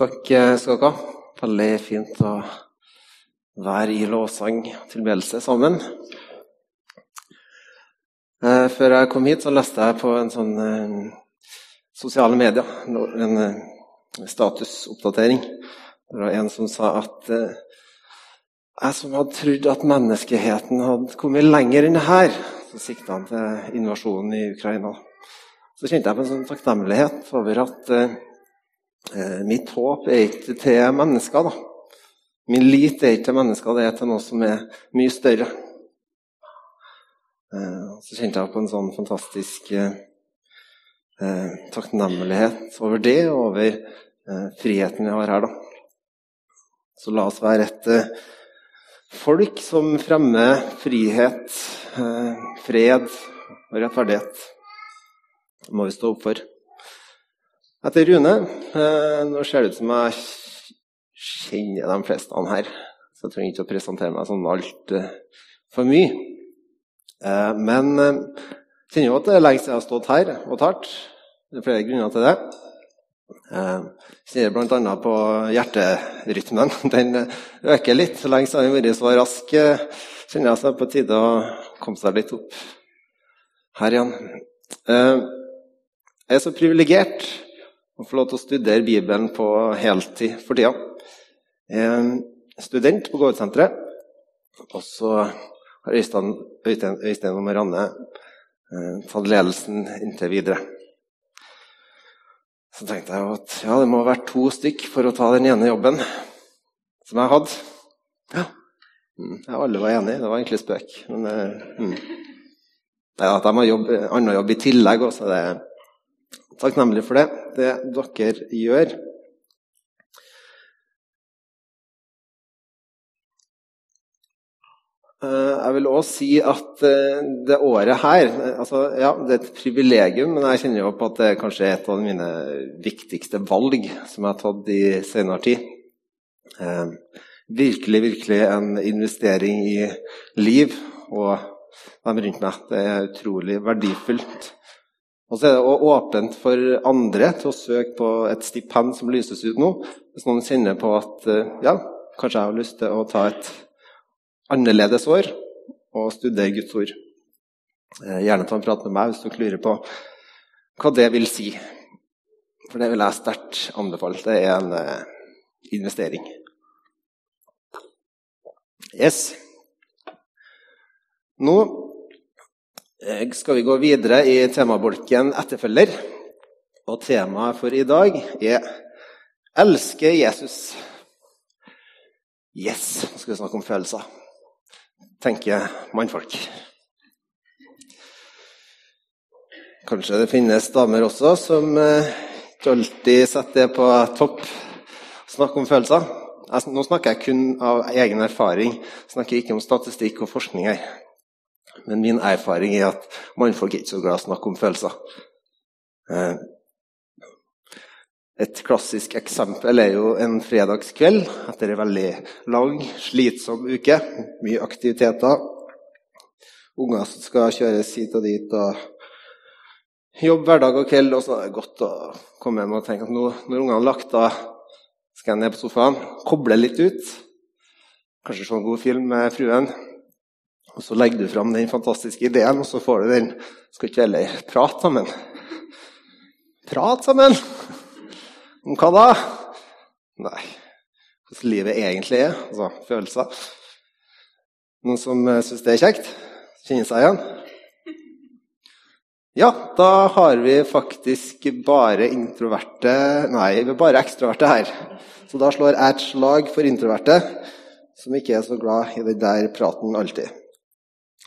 Takk skal dere ha. Veldig fint å være i lovsang og tilbedelse sammen. Eh, før jeg kom hit, så leste jeg på en sånn eh, sosiale medier en eh, statusoppdatering. Det var en som sa at eh, jeg som hadde trodd at menneskeheten hadde kommet lenger enn det her Så sikta han til invasjonen i Ukraina. Så kjente jeg på en sånn takknemlighet over at eh, Eh, mitt håp er ikke til mennesker. da. Min lit er ikke til mennesker, det er til noe som er mye større. Eh, så kjente jeg på en sånn fantastisk eh, takknemlighet over det, og over friheten vi har her. da. Så la oss være et folk som fremmer frihet, fred og rettferdighet. Det må vi stå opp for. Heter Rune. Eh, nå ser det ut som jeg kjenner de fleste her, så jeg trenger ikke å presentere meg sånn altfor eh, mye. Eh, men jeg kjenner jo at det er lenge siden jeg har stått her og talt. Det er flere grunner til det. Jeg kjenner bl.a. på hjerterytmen. Den øker litt. Så lenge siden jeg har vært så rask, kjenner jeg seg på tide å komme seg litt opp her igjen. Jeg er så privilegert å få lov til å studere Bibelen på heltid for tida. Jeg er student på gårdssenteret, Og så har Øystein, Øystein, og Marianne eh, tatt ledelsen inntil videre. Så tenkte jeg at ja, det må ha vært to stykk for å ta den ene jobben som jeg hadde. Ja, mm, ja alle var enige. Det var egentlig spøk. Men eh, mm. ja, at de har jobb, annen jobb i tillegg også, det er takknemlig for det, det dere gjør. Eh, jeg vil òg si at eh, det året her altså, ja, Det er et privilegium, men jeg kjenner jo på at det er kanskje et av mine viktigste valg som jeg har tatt i senere tid. Eh, virkelig, virkelig en investering i liv og dem rundt meg. Det er utrolig verdifullt. Og så er det også åpent for andre til å søke på et stipend som lyses ut nå. Hvis noen kjenner på at eh, ja, kanskje jeg har lyst til å ta et annerledes år og studere Guds ord. Eh, gjerne ta en prat med meg hvis du lurer på hva det vil si. For det vil jeg sterkt anbefale. Det er en eh, investering. Yes. Nå skal vi gå videre i temabolken 'Etterfølger'. Og temaet for i dag er 'Elske Jesus'. Yes, nå skal vi snakke om følelser, tenker mannfolk. Kanskje det finnes damer også som eh, ikke alltid setter det på topp. å Snakke om følelser. Nå snakker jeg kun av egen erfaring. Snakker ikke om statistikk og forskning her. Men min erfaring er at mannfolk er ikke så glad i å snakke om følelser. Eh, et klassisk eksempel er jo en fredagskveld etter en veldig lang, slitsom uke. Mye aktiviteter. Unger som skal kjøres hit og dit og jobbe hverdag og kveld. Og så er det godt å komme hjem og tenke at nå, når ungene har lagt av, skal jeg ned på sofaen, koble litt ut. Kanskje se en god film med fruen. Og Så legger du fram den fantastiske ideen, og så får du den Skal ikke heller prate sammen? Prate sammen? Om hva da? Nei Hvordan livet egentlig er. Altså følelser. Noen som eh, syns det er kjekt? Kjenner seg igjen? Ja, da har vi faktisk bare introverte Nei, vi er bare ekstroverte her. Så da slår jeg et slag for introverte, som ikke er så glad i den der praten alltid.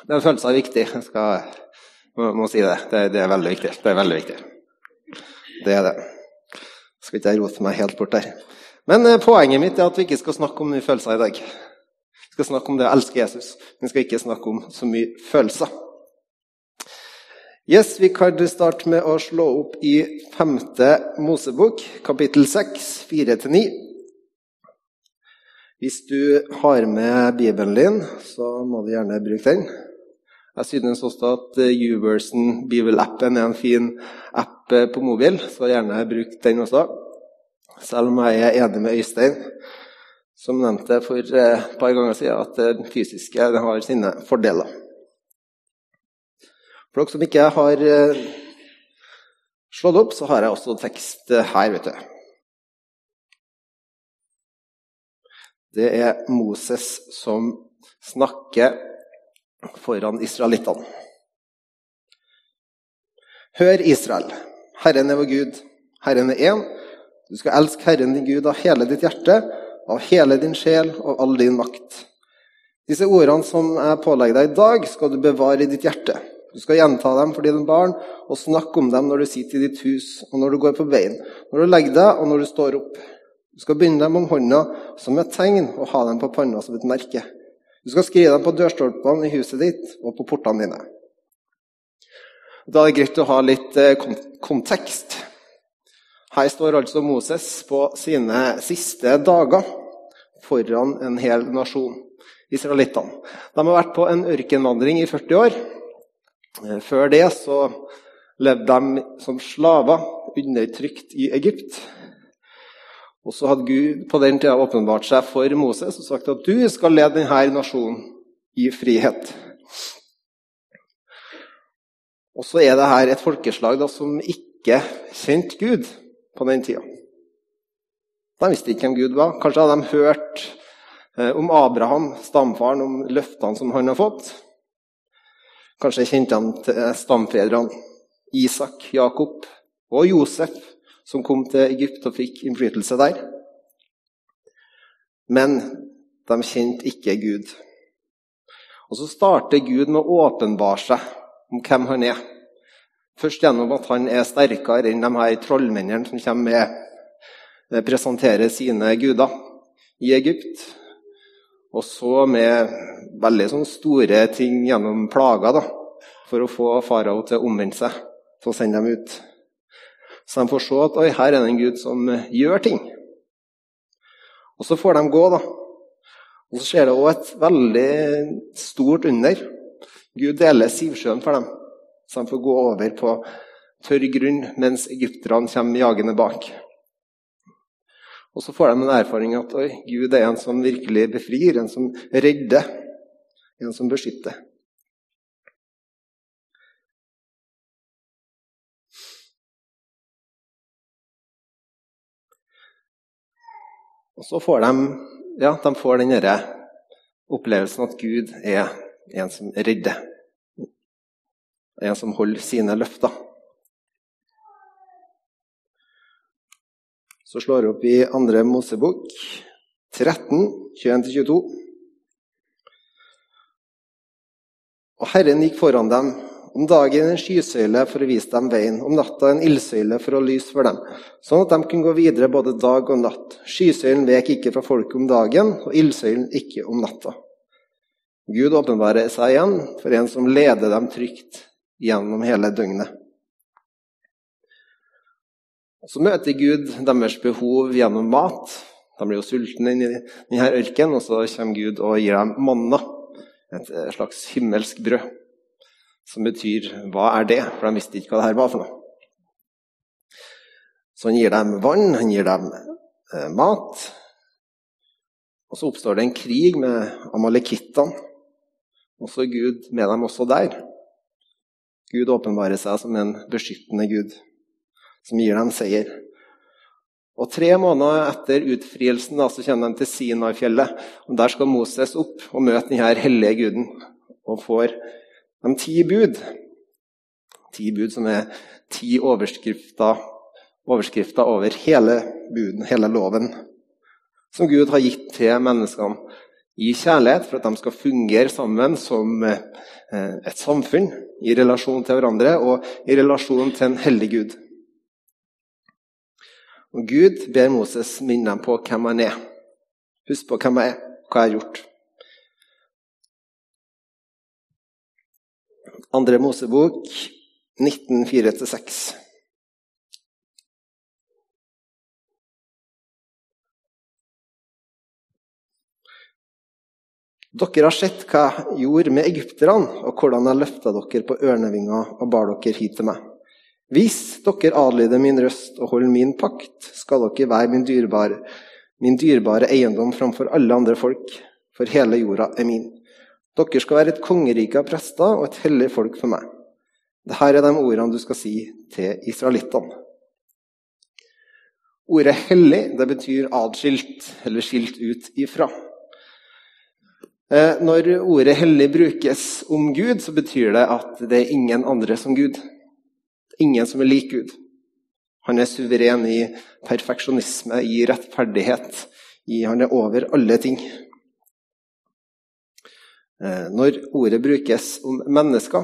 Men følelser er viktig. Jeg skal, må, må si det. det. det. er veldig viktig. Det er veldig viktig. Det er det. Skal ikke jeg rote meg helt bort der. Men eh, poenget mitt er at vi ikke skal snakke om mye følelser i dag. Vi skal snakke om det å elske Jesus, men vi skal ikke snakke om så mye følelser. Yes, Vi kan starte med å slå opp i 5. Mosebok, kapittel 6, 4-9. Hvis du har med Bibelen din, så må du gjerne bruke den. Jeg synes også at YouVersion Bibel-appen er en fin app eh, på mobil, så gjerne bruk den også. Selv om jeg er enig med Øystein, som nevnte for et par ganger siden, at det fysiske det har sine fordeler. For dere som ikke har slått opp, så har jeg også tekst her, vet du. Det er Moses som snakker foran israelittene. Hør, Israel. Herren er vår Gud. Herren er én. Du skal elske Herren din Gud av hele ditt hjerte, av hele din sjel og all din makt. Disse ordene som jeg pålegger deg i dag, skal du bevare i ditt hjerte. Du skal gjenta dem for dine barn og snakke om dem når du sitter i ditt hus, og når du går på veien, når du legger deg og når du står opp. Du skal binde dem om hånda som et tegn og ha dem på panna som et merke. Du skal skrive dem på dørstolpene i huset ditt og på portene dine. Da er det greit å ha litt eh, kontekst. Her står altså Moses på sine siste dager foran en hel nasjon, israelittene. De har vært på en ørkenvandring i 40 år. Eh, før det så levde de som slaver, undertrykt i Egypt. Og så hadde Gud på den tida åpenbart seg for Moses og sagt at du skal lede denne nasjonen i frihet. Og så er det her et folkeslag da, som ikke kjente Gud på den tida. De visste ikke hvem Gud var. Kanskje hadde de hørt eh, om Abraham, stamfaren, om løftene som han har fått. Kanskje kjente de til stamfedrene Isak, Jakob og Josef som kom til Egypt og fikk innflytelse der. Men de kjente ikke Gud. Og Så starter Gud med å åpenbare seg om hvem han er. Først gjennom at han er sterkere enn de her trollmennene som kommer med eh, presenterer sine guder i Egypt. Og så med veldig sånn store ting gjennom plager da, for å få farao til å omvende seg, Så å sende dem ut. Så de får se at oi, her er det en gud som eh, gjør ting. Og så får de gå, da. Og så skjer det òg et veldig stort under. Gud deler Sivsjøen for dem, så de får gå over på tørr grunn mens egypterne kommer jagende bak. Og så får de en erfaring at oi, Gud er en som virkelig befrir, en som redder, en som beskytter. Og så får de, ja, de får den opplevelsen at Gud er en som redder. En som holder sine løfter. Så slår vi opp i andre Mosebok 13, 21-22. Og Herren gikk foran dem om dagen en skysøyle for å vise dem veien, om natta en ildsøyle for å lyse for dem, sånn at de kunne gå videre både dag og natt. Skysøylen vek ikke fra folket om dagen, og ildsøylen ikke om natta. Gud åpenbarer seg igjen for en som leder dem trygt gjennom hele døgnet. Så møter Gud deres behov gjennom mat. De blir jo sultne i denne ørkenen, og så kommer Gud og gir dem manna, et slags himmelsk brød. Som betyr 'hva er det?' For de visste ikke hva det her var for noe. Så han gir dem vann, han gir dem eh, mat. Og så oppstår det en krig med amalekittene. Og så er Gud med dem også der. Gud åpenbarer seg som en beskyttende Gud, som gir dem seier. Og Tre måneder etter utfrielsen da, så kommer de til Sinai-fjellet. og Der skal Moses opp og møte denne hellige guden og får de ti bud. Ti bud som er ti overskrifter, overskrifter over hele buden, hele loven, som Gud har gitt til menneskene i kjærlighet for at de skal fungere sammen som eh, et samfunn i relasjon til hverandre og i relasjon til en hellig Gud. Og Gud ber Moses minne dem på hvem han er. Husk på hvem jeg er, hva jeg har gjort. Andre Mosebok 19.4-6. Dere har sett hva jeg gjorde med egypterne, og hvordan jeg løfta dere på ørnevinger og bar dere hit til meg. Hvis dere adlyder min røst og holder min pakt, skal dere være min dyrebare, min dyrebare eiendom framfor alle andre folk, for hele jorda er min. Dere skal være et kongerike av prester og et hellig folk for meg. Dette er de ordene du skal si til israelittene. Ordet 'hellig' det betyr adskilt, eller skilt ut ifra. Eh, når ordet 'hellig' brukes om Gud, så betyr det at det er ingen andre som Gud. Ingen som er lik Gud. Han er suveren i perfeksjonisme, i rettferdighet. I, han er over alle ting. Eh, når ordet brukes om mennesker,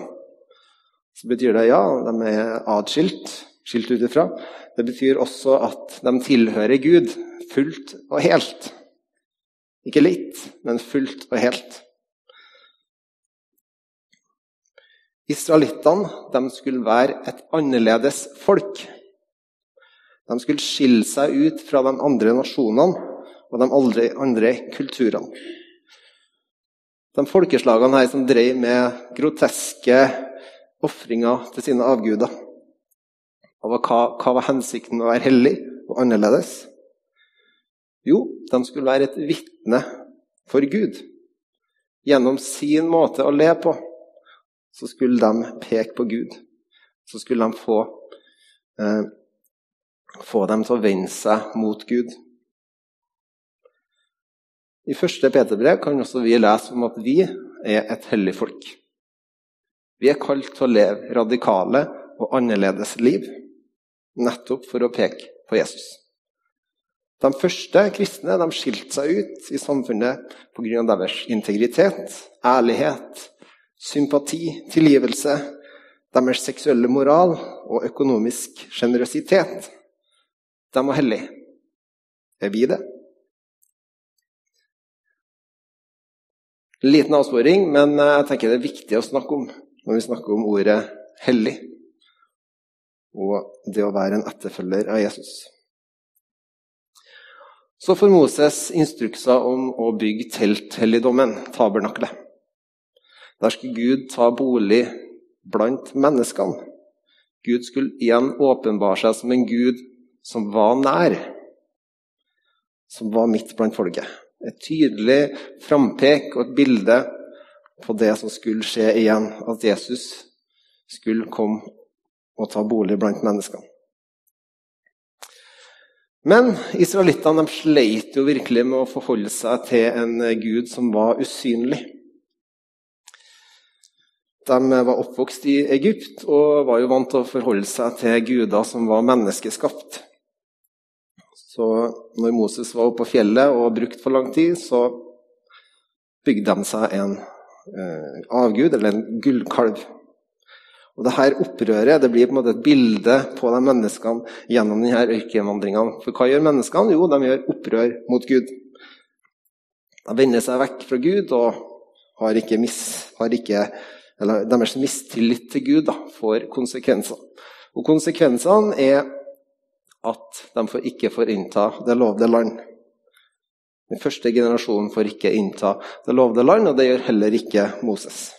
så betyr det ja, de er adskilt, skilt ut ifra. Det betyr også at de tilhører Gud fullt og helt. Ikke litt, men fullt og helt. Israelittene skulle være et annerledes folk. De skulle skille seg ut fra de andre nasjonene og de andre, kulturene. De folkeslagene her som drev med groteske ofringer til sine avguder. Hva, hva var hensikten med å være hellig og annerledes? Jo, de skulle være et vitne for Gud. Gjennom sin måte å le på så skulle de peke på Gud. Så skulle de få, eh, få dem til å vende seg mot Gud. I første Peterbrev kan også vi lese om at vi er et hellig folk. Vi er kalt til å leve radikale og annerledes liv nettopp for å peke på Jesus. De første kristne de skilte seg ut i samfunnet pga. deres integritet, ærlighet, sympati, tilgivelse, deres seksuelle moral og økonomisk sjenerøsitet. De var hellige. Er vi det? Liten avsporing, men jeg tenker det er viktig å snakke om når vi snakker om ordet 'hellig' og det å være en etterfølger av Jesus. Så får Moses instrukser om å bygge telthelligdommen, tabernaklet. Der skulle Gud ta bolig blant menneskene. Gud skulle igjen åpenbare seg som en gud som var nær, som var midt blant folket. Et tydelig frampek og et bilde på det som skulle skje igjen, at Jesus skulle komme og ta bolig blant menneskene. Men israelittene sleit jo virkelig med å forholde seg til en gud som var usynlig. De var oppvokst i Egypt og var jo vant til å forholde seg til guder som var menneskeskapt. Så når Moses var oppe på fjellet og brukt for lang tid, så bygde de seg en eh, avgud, eller en gullkalv. Og det her opprøret det blir på en måte et bilde på de menneskene gjennom denne ørkenvandringene. For hva gjør menneskene? Jo, de gjør opprør mot Gud. De vender seg vekk fra Gud og har ikke, mis, har ikke eller Deres mistillit til Gud da, får konsekvenser. Og konsekvensene er at de ikke får innta det lovde land. Den første generasjonen får ikke innta det lovde land, og det gjør heller ikke Moses.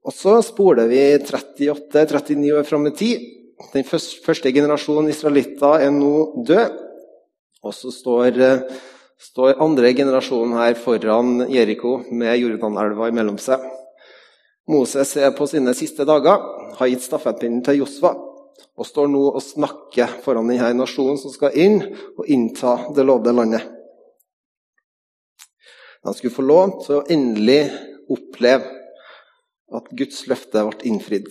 Og så spoler vi 38-39 år fram i tid. Den første generasjonen israelitter er nå død. Og så står, står andre generasjonen her foran Jeriko med Jordanelva imellom seg. Moses er på sine siste dager, har gitt stafettpinnen til Josva og står nå og snakker foran denne nasjonen som skal inn og innta det lovde landet. De skulle få lov til å endelig oppleve at Guds løfte ble innfridd.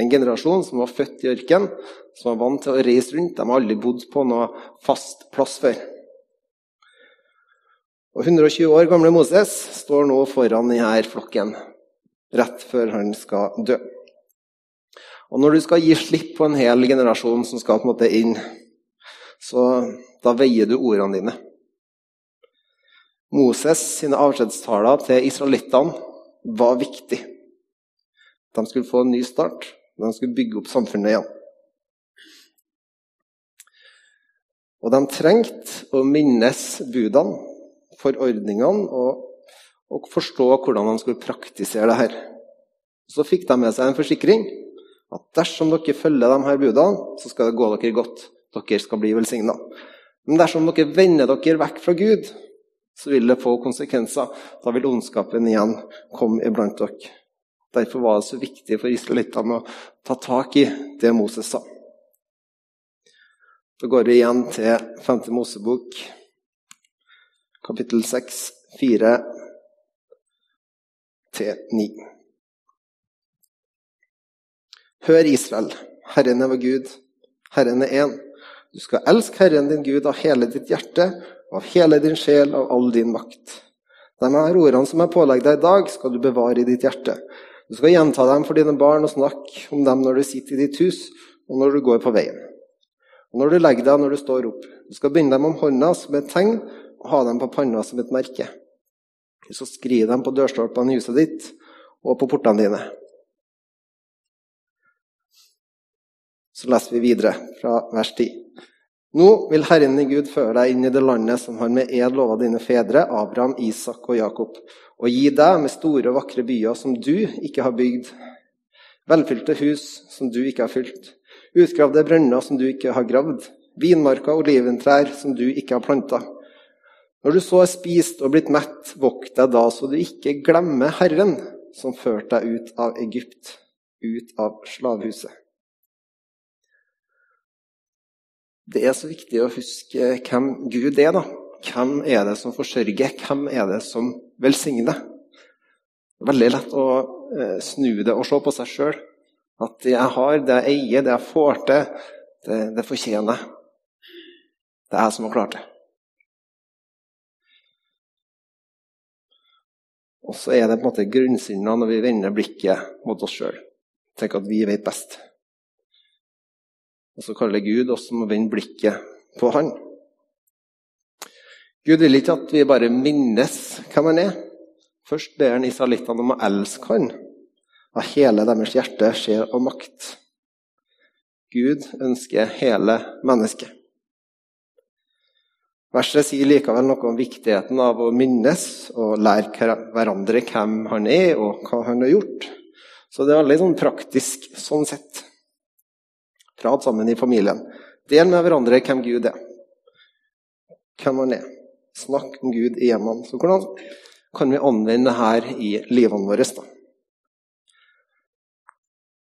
En generasjon som var født i ørken, som var vant til å reise rundt. De har aldri bodd på noe fast plass før. Og 120 år gamle Moses står nå foran denne flokken, rett før han skal dø. Og Når du skal gi slipp på en hel generasjon som skal på en måte inn, så da veier du ordene dine. Moses sine avskjedstaler til israelittene var viktig. De skulle få en ny start. De skulle bygge opp samfunnet igjen. Og de trengte å minnes budene, forordningene, og, og forstå hvordan de skulle praktisere det her. Så fikk de med seg en forsikring At dersom dere følger de her budene, så skal det gå dere godt. Dere skal bli velsigna. Men dersom dere vender dere vekk fra Gud, så vil det få konsekvenser. Da vil ondskapen igjen komme iblant dere. Derfor var det så viktig for israelittene å ta tak i det Moses sa. Da går vi igjen til 5. Mosebok, kapittel 6, 4 9. Hør, Israel, Herren er vår Gud, Herren er én. Du skal elske Herren din Gud av hele ditt hjerte, av hele din sjel, av all din makt. De her ordene som jeg pålegger deg i dag, skal du bevare i ditt hjerte. Du skal gjenta dem for dine barn og snakke om dem når du sitter i ditt hus, og når du går på veien. Og når du legger deg, når du står opp. Du skal binde dem om hånda som et tegn, og ha dem på panna som et merke. Du skal skrive dem på dørstolpene i huset ditt og på portene dine. Så leser vi videre fra vers 10. Nå vil Herren i Gud føre deg inn i det landet som han med ed lova dine fedre, Abraham, Isak og Jakob, og gi deg med store og vakre byer som du ikke har bygd, velfylte hus som du ikke har fylt, utgravde brønner som du ikke har gravd, vinmarker og oliventrær som du ikke har planta. Når du så er spist og blitt mett, vokt deg da så du ikke glemmer Herren, som førte deg ut av Egypt, ut av slavehuset. Det er så viktig å huske hvem Gud er. da. Hvem er det som forsørger? Hvem er det som velsigner? Det er Veldig lett å eh, snu det og se på seg sjøl. At det jeg har, det jeg eier, det jeg får til, det, det fortjener jeg. Det er jeg som har klart det. Og så er det på en måte grunnsinna når vi vender blikket mot oss sjøl. Tenker at vi vet best. Og så kaller Gud oss som å vende blikket på Han. Gud vil ikke at vi bare minnes hvem han er. Først ber han israelittene om å elske han av hele deres hjerte, sjel og makt. Gud ønsker hele mennesket. Verset sier likevel noe om viktigheten av å minnes og lære hverandre hvem han er, og hva han har gjort. Så det er veldig sånn praktisk sånn sett. Prat sammen i familien. Del med hverandre hvem Gud er. Hvem han er. Snakk om Gud i hjemmene. Så hvordan kan vi anvende dette i livene våre? da?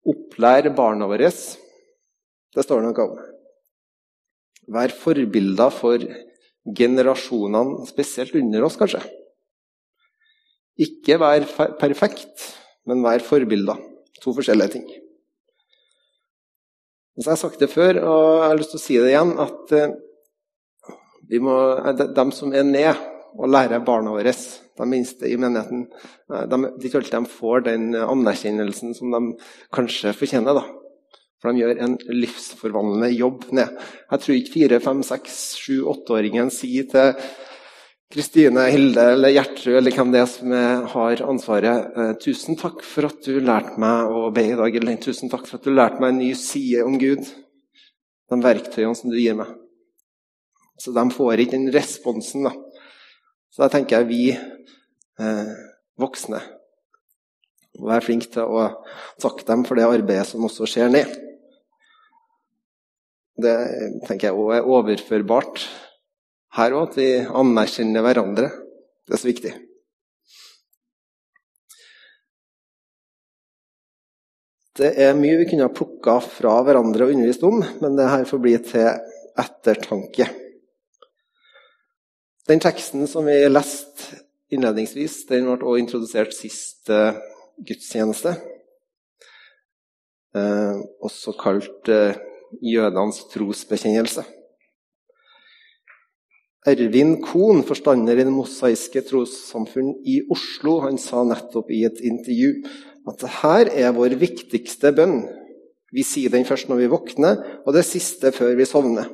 Opplære barna våre. Det står noe om. Vær forbilder for generasjonene, spesielt under oss, kanskje. Ikke vær perfekt, men vær forbilder. To forskjellige ting. Og så har jeg sagt det før, og jeg har lyst til å si det igjen, at eh, vi må, de som er ned og lærer barna våre, de minste i menigheten, eh, de, de, de får den anerkjennelsen som de kanskje fortjener. da. For de gjør en livsforvandlende jobb ned. Jeg tror ikke fire, fem, seks, sju, åtteåringen sier til Kristine, Hilde eller Gjertrud eller hvem det er som har ansvaret. Eh, 'Tusen takk for at du lærte meg å be i dag.' Eller 'Tusen takk for at du lærte meg en ny side om Gud.' De verktøyene som du gir meg. Så de får ikke den responsen. da. Så da tenker jeg vi eh, voksne må være flinke til å takke dem for det arbeidet som også skjer ned. Det tenker jeg òg er overførbart her òg, at vi anerkjenner hverandre. Det er så viktig. Det er mye vi kunne ha plukka fra hverandre og undervist om, men det her får bli til ettertanke. Den teksten som vi leste innledningsvis, den ble også introdusert sist uh, gudstjeneste. Eh, også kalt uh, jødenes trosbekjennelse. Ervin Kohn, forstander i Det mosaiske trossamfunn i Oslo, han sa nettopp i et intervju at det her er vår viktigste bønn. Vi sier den først når vi våkner, og det siste før vi sovner.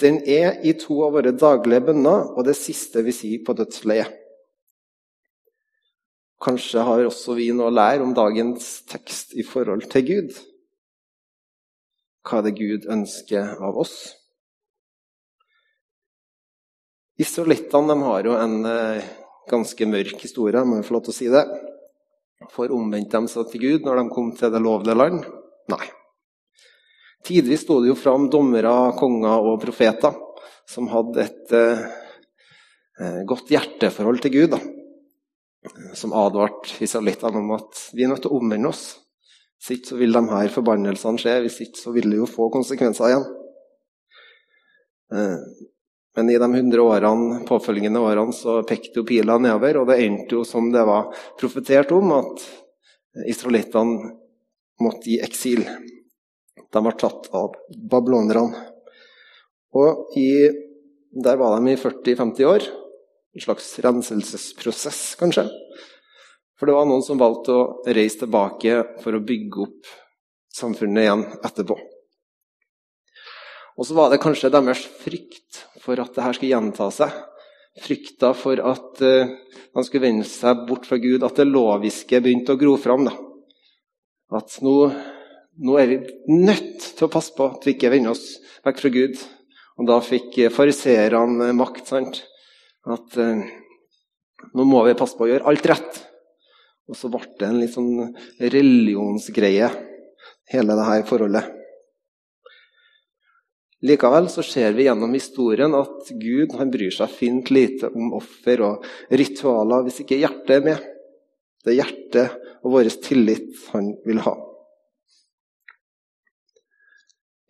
Den er i to av våre daglige bønner, og det siste vi sier på dødsleiet. Kanskje har også vi noe å lære om dagens tekst i forhold til Gud. Hva er det Gud ønsker av oss? Israelittene har jo en eh, ganske mørk historie, må jeg få lov til å si det. For omvendte de seg til Gud når de kom til det lovlige land. Nei. Tidvis sto det jo fram dommere, konger og profeter som hadde et eh, eh godt hjerteforhold til Gud. Da. Som advarte israelittene om at vi er nødt til å omvende oss. Hvis ikke så vil de her forbannelsene skje, hvis ikke så vil det jo få konsekvenser igjen. Eh, men i de 100 årene, påfølgende årene så pekte jo pila nedover, og det endte jo som det var profetert om, at israelittene måtte i eksil. De var tatt av babylonerne. Og i, der var de i 40-50 år. En slags renselsesprosess, kanskje. For det var noen som valgte å reise tilbake for å bygge opp samfunnet igjen etterpå. Og så var det kanskje deres frykt for at dette skulle gjenta seg. Frykta for at uh, han skulle vende seg bort fra Gud, at det loviske begynte å gro fram. Da. At nå, nå, er vi nødt til å passe på at vi ikke vender oss vekk fra Gud. Og da fikk fariseerne makt. sant? At eh, nå må vi passe på å gjøre alt rett. Og så ble det en litt sånn religionsgreie, hele dette forholdet. Likevel så ser vi gjennom historien at Gud han bryr seg fint lite om offer og ritualer hvis ikke hjertet er med. Det er hjertet og vår tillit han vil ha.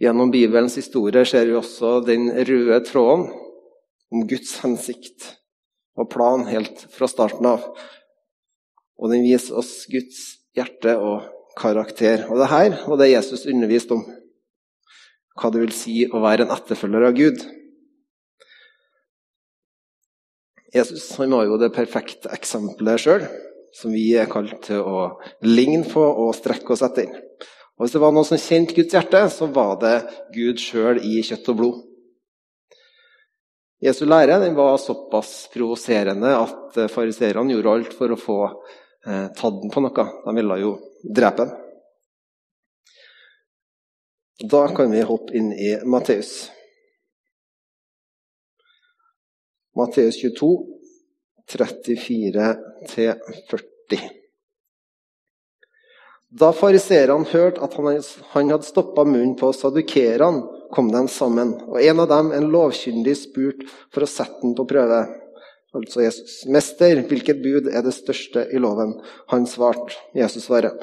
Gjennom Bibelens historie ser vi også den røde tråden om Guds hensikt og plan helt fra starten av. Og den viser oss Guds hjerte og karakter. Og det her var det Jesus underviste om hva det vil si å være en etterfølger av Gud. Jesus han var jo det perfekte eksempelet sjøl, som vi er kalt til å ligne på og strekke oss etter. Og Hvis det var noe som kjente Guds hjerte, så var det Gud sjøl i kjøtt og blod. Jesu lære var såpass provoserende at fariseerne gjorde alt for å få eh, tatt den på noe. De ville jo drepe den. Da kan vi hoppe inn i Matteus. Matteus 22, 34-40. Da fariseerne hørte at han hadde stoppa munnen på sadukerene, kom de sammen, og en av dem, en lovkyndig, spurte for å sette den på prøve. Altså Jesus. 'Mester, hvilket bud er det største i loven?' Han svarte. Jesus svarer.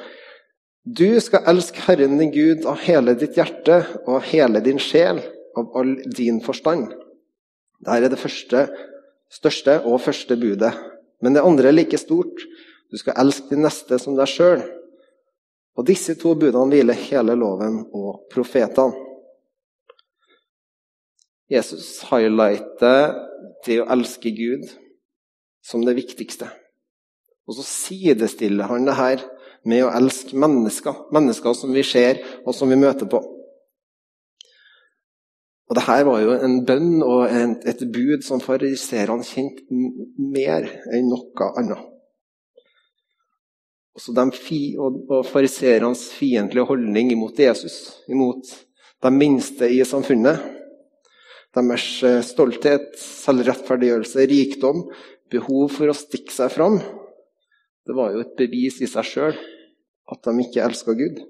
Du skal elske Herren din Gud av hele ditt hjerte og av hele din sjel, av all din forstand. Dette er det første, største og første budet. Men det andre er like stort. Du skal elske din neste som deg sjøl. Og disse to budene hviler hele loven og profetene. Jesus highlighter det å elske Gud som det viktigste. Og så sidestiller han det her med å elske mennesker. Mennesker som vi ser, og som vi møter på. Og det her var jo en bønn og et bud som fariserene kjente mer enn noe annet. Også de fi, og, fariseernes fiendtlige holdning imot Jesus, imot de minste i samfunnet. Deres eh, stolthet, selvrettferdiggjørelse, rikdom, behov for å stikke seg fram. Det var jo et bevis i seg sjøl at de ikke elska Gud.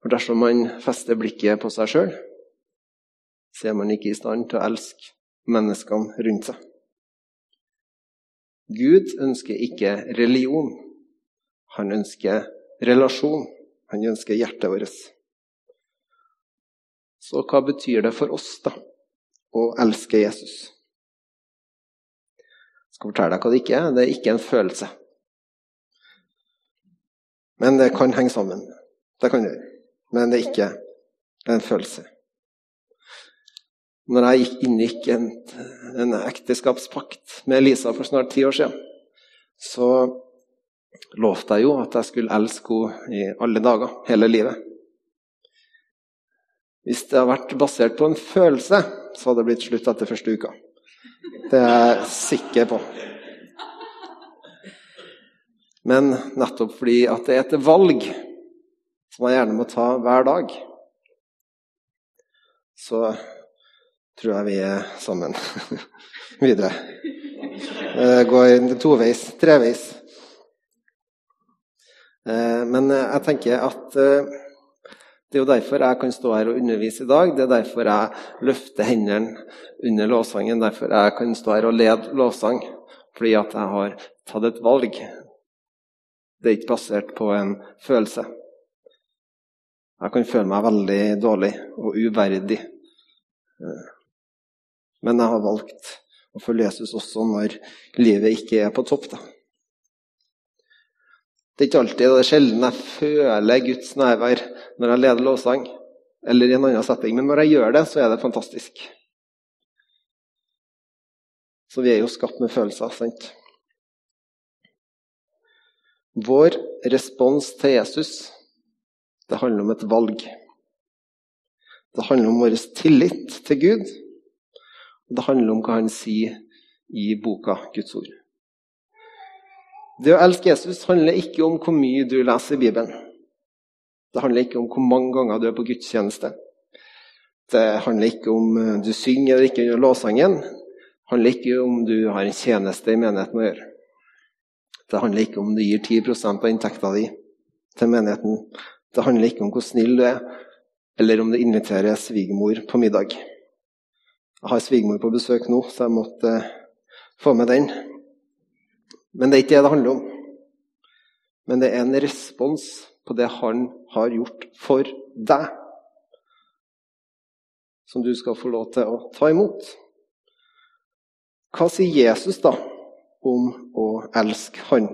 For dersom man fester blikket på seg sjøl, så er man ikke i stand til å elske menneskene rundt seg. Gud ønsker ikke religion. Han ønsker relasjon. Han ønsker hjertet vårt. Så hva betyr det for oss, da, å elske Jesus? Skal fortelle deg hva det ikke er. Det er ikke en følelse. Men det kan henge sammen. Det kan det. Men det er ikke en følelse. Når jeg inngikk en, en ekteskapspakt med Elisa for snart ti år siden, så lovte jeg jo at jeg skulle elske henne i alle dager, hele livet. Hvis det hadde vært basert på en følelse, så hadde det blitt slutt etter første uka. Det er jeg sikker på. Men nettopp fordi at det er et valg som man gjerne må ta hver dag, så tror jeg vi er sammen videre. Det går toveis, treveis. Eh, men jeg tenker at eh, det er jo derfor jeg kan stå her og undervise i dag. Det er derfor jeg løfter hendene under lovsangen. Derfor jeg kan stå her og lede lovsang. Fordi at jeg har tatt et valg. Det er ikke basert på en følelse. Jeg kan føle meg veldig dårlig og uverdig. Men jeg har valgt å følge Jesus også når livet ikke er på topp. da. Det er ikke alltid, det er sjelden jeg føler Guds nærvær når jeg leder lovsang eller i en annen setting. Men når jeg gjør det, så er det fantastisk. Så vi er jo skapt med følelser, sant? Vår respons til Jesus, det handler om et valg. Det handler om vår tillit til Gud. Og det handler om hva han sier i boka Guds ord. Det å elske Jesus handler ikke om hvor mye du leser i Bibelen. Det handler ikke om hvor mange ganger du er på gudstjeneste. Det handler ikke om eh, du synger eller ikke under låssangen. Det handler ikke om du har en tjeneste i menigheten å gjøre. Det handler ikke om du gir 10% av inntekta di til menigheten. Det handler ikke om hvor snill du er, eller om du inviterer svigermor på middag. Jeg har svigermor på besøk nå, så jeg måtte få med den. Men det er ikke det det handler om. Men det er en respons på det han har gjort for deg, som du skal få lov til å ta imot. Hva sier Jesus da om å elske Han?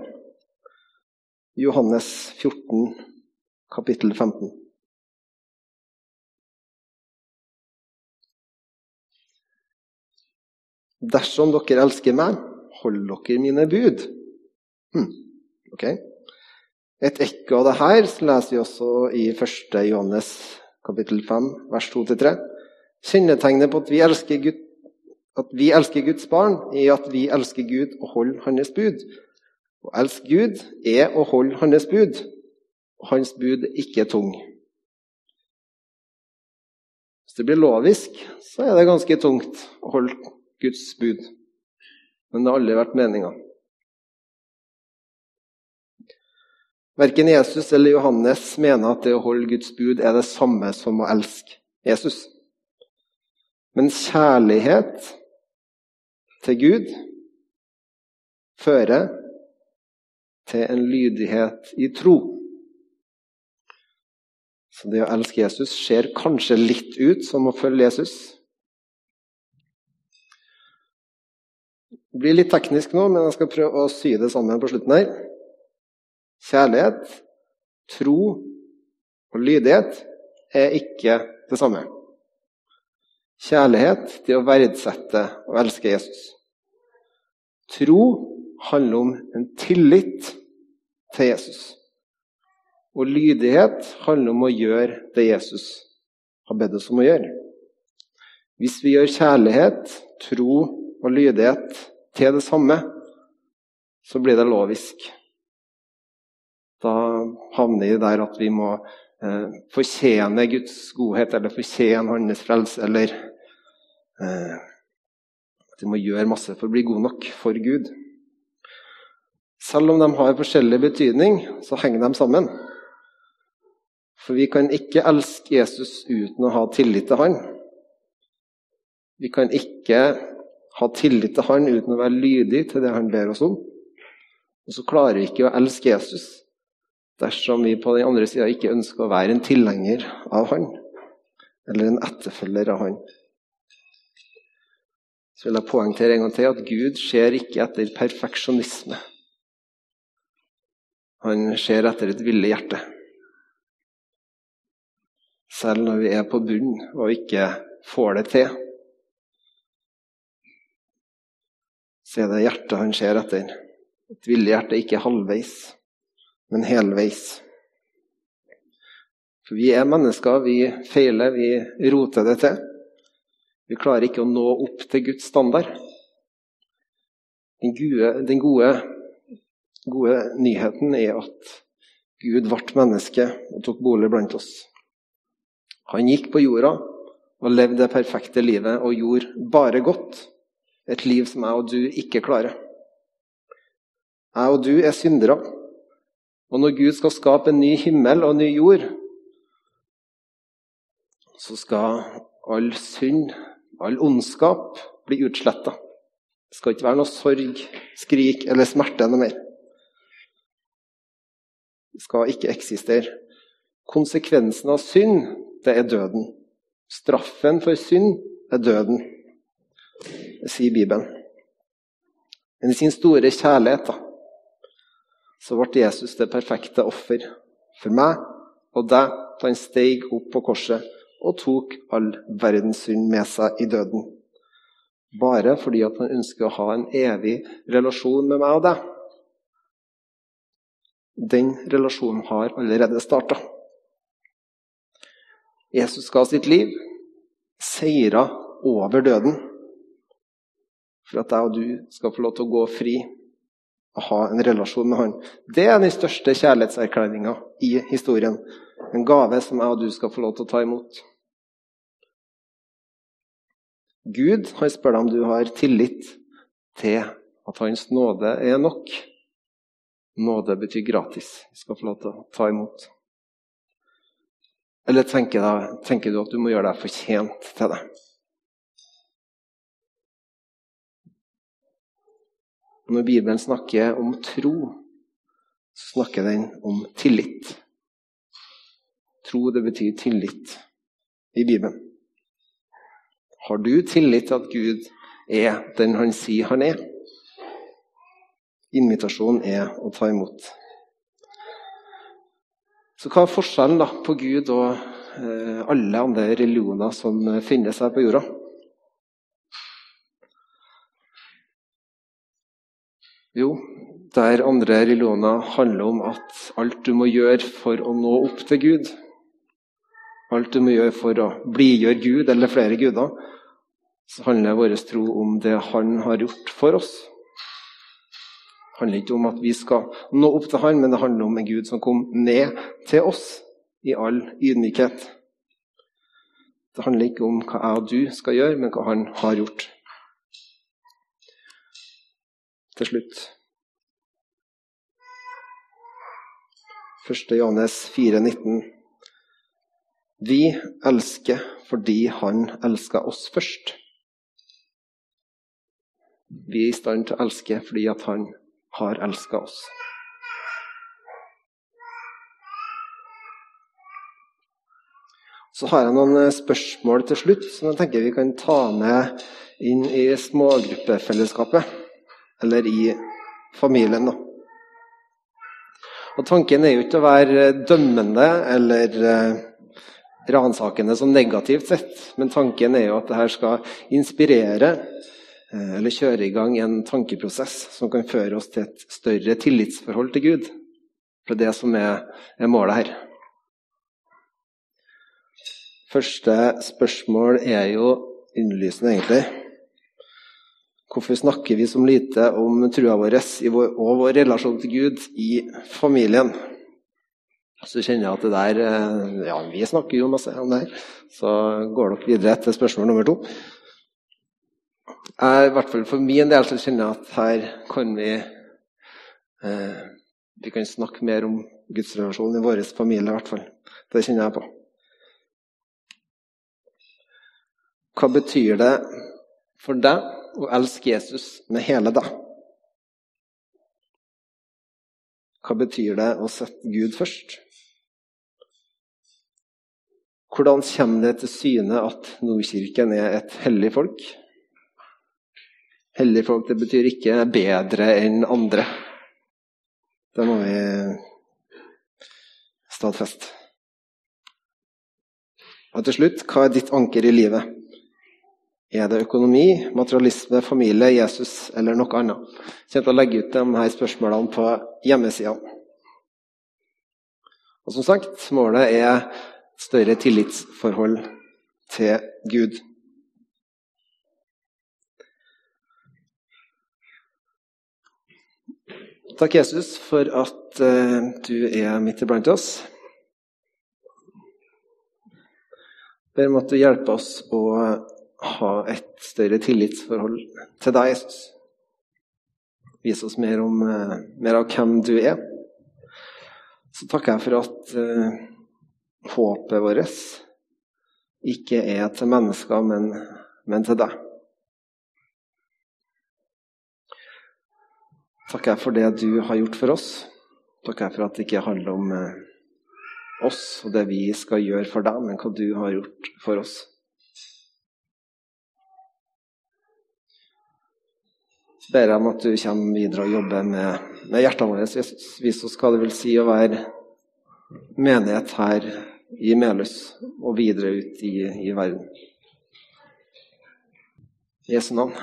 Johannes 14, kapittel 15. Dersom dere elsker meg, Hold dere mine bud. Hm. Ok. Et ekko av det her leser vi også i 1. Johannes kapittel 5, vers 2-3. Kjennetegnet på at vi, Gud, at vi elsker Guds barn, er at vi elsker Gud og holder Hans bud. Å elske Gud er å holde Hans bud, og Hans bud er ikke tung. Hvis det blir lovisk, så er det ganske tungt å holde Guds bud men det har aldri vært meninga. Verken Jesus eller Johannes mener at det å holde Guds bud er det samme som å elske Jesus. Men kjærlighet til Gud fører til en lydighet i tro. Så det å elske Jesus ser kanskje litt ut som å følge Jesus. Det blir litt teknisk nå, men jeg skal prøve å sy det sammen på slutten her. Kjærlighet, tro og lydighet er ikke det samme. Kjærlighet, det å verdsette og elske Jesus. Tro handler om en tillit til Jesus. Og lydighet handler om å gjøre det Jesus har bedt oss om å gjøre. Hvis vi gjør kjærlighet, tro og lydighet til det samme, så blir det lovisk. Da havner vi der at vi må eh, fortjene Guds godhet eller fortjene Hans frelse, eller eh, at vi må gjøre masse for å bli gode nok for Gud. Selv om de har forskjellig betydning, så henger de sammen. For vi kan ikke elske Jesus uten å ha tillit til han. Vi kan ikke ha tillit til han uten å være lydig til det han ber oss om. Og så klarer vi ikke å elske Jesus dersom vi på den andre sida ikke ønsker å være en tilhenger av han, eller en etterfølger av han. Så vil jeg poengtere en gang til at Gud ser ikke etter perfeksjonisme. Han ser etter et villig hjerte. Selv når vi er på bunn og ikke får det til. Så er det hjertet han ser etter. Et villig hjerte, ikke halvveis, men helveis. For vi er mennesker, vi feiler, vi roter det til. Vi klarer ikke å nå opp til Guds standard. Den gode, den gode, gode nyheten er at Gud ble menneske og tok bolig blant oss. Han gikk på jorda og levde det perfekte livet og gjorde bare godt. Et liv som jeg og du ikke klarer. Jeg og du er syndere. Og når Gud skal skape en ny himmel og en ny jord, så skal all synd, all ondskap, bli utsletta. Det skal ikke være noe sorg, skrik eller smerte noe mer. Det skal ikke eksistere. Konsekvensen av synd, det er døden. Straffen for synd er døden. Sier Bibelen. Men i sin store kjærlighet da, så ble Jesus det perfekte offer for meg og deg da han steg opp på korset og tok all verdens synd med seg i døden. Bare fordi at han ønsker å ha en evig relasjon med meg og deg. Den relasjonen har allerede starta. Jesus ga sitt liv, seira over døden, for at jeg og du skal få lov til å gå fri og ha en relasjon med Han. Det er den største kjærlighetserklæringa i historien. En gave som jeg og du skal få lov til å ta imot. Gud han spør deg om du har tillit til at Hans nåde er nok. Nåde betyr gratis. Vi skal få lov til å ta imot. Eller tenker, du at du må gjøre deg fortjent til det? Når Bibelen snakker om tro, så snakker den om tillit. Tro, det betyr tillit i Bibelen. Har du tillit til at Gud er den han sier han er? Invitasjonen er å ta imot. Så hva er forskjellen da på Gud og eh, alle andre religioner som finnes her på jorda? Jo, der andre religioner handler om at alt du må gjøre for å nå opp til Gud Alt du må gjøre for å blidgjøre Gud eller flere guder, så handler vår tro om det Han har gjort for oss. Det handler ikke om at vi skal nå opp til Han, men det handler om en Gud som kom ned til oss i all ydmykhet. Det handler ikke om hva jeg og du skal gjøre, men hva Han har gjort til slutt. 1. Johannes 4,19. Vi elsker fordi Han elska oss først. Vi er i stand til å elske fordi Han har elska oss. Så har jeg noen eh, spørsmål til slutt som jeg tenker vi kan ta med inn i smågruppefellesskapet eller i familien. da. Og Tanken er jo ikke å være dømmende eller eh, ransakende som negativt sett, men tanken er jo at det her skal inspirere eh, eller kjøre i gang en tankeprosess som kan føre oss til et større tillitsforhold til Gud. For det er det som er, er målet her. Første spørsmål er jo innlysende, egentlig. Hvorfor snakker vi så lite om trua vår og vår relasjon til Gud i familien? Så kjenner jeg at det der eh, Ja, vi snakker jo masse om det her. Så går dere videre til spørsmål nummer to. Jeg, I hvert fall for min del så kjenner jeg at her kan vi eh, Vi kan snakke mer om gudsrelasjonen i vår familie, i hvert fall. Det kjenner jeg på. Hva betyr det for deg og elske Jesus med hele deg. Hva betyr det å sette Gud først? Hvordan kommer det til syne at Nordkirken er et hellig folk? Hellig folk det betyr ikke bedre enn andre. Det må vi stadfeste. Og til slutt, hva er ditt anker i livet? Er det økonomi, materialisme, familie, Jesus eller noe annet? Jeg kommer til å legge ut de her spørsmålene på hjemmesidene. Og som sagt, målet er større tillitsforhold til Gud. Takk, Jesus, for at uh, du er midt iblant oss. Ber om at du hjelper oss å ha et større tillitsforhold til deg, Jesus. Vis oss mer, om, eh, mer av hvem du er. Så takker jeg for at uh, håpet vårt ikke er til mennesker, men, men til deg. Takker jeg for det du har gjort for oss. Takker jeg for at det ikke handler om uh, oss og det vi skal gjøre for deg, men hva du har gjort for oss. Ber jeg om at du kommer videre og jobber med, med hjertene våre. Vis oss hva det vil si å være menighet her i Melhus og videre ut i, i verden. I Jesu navn.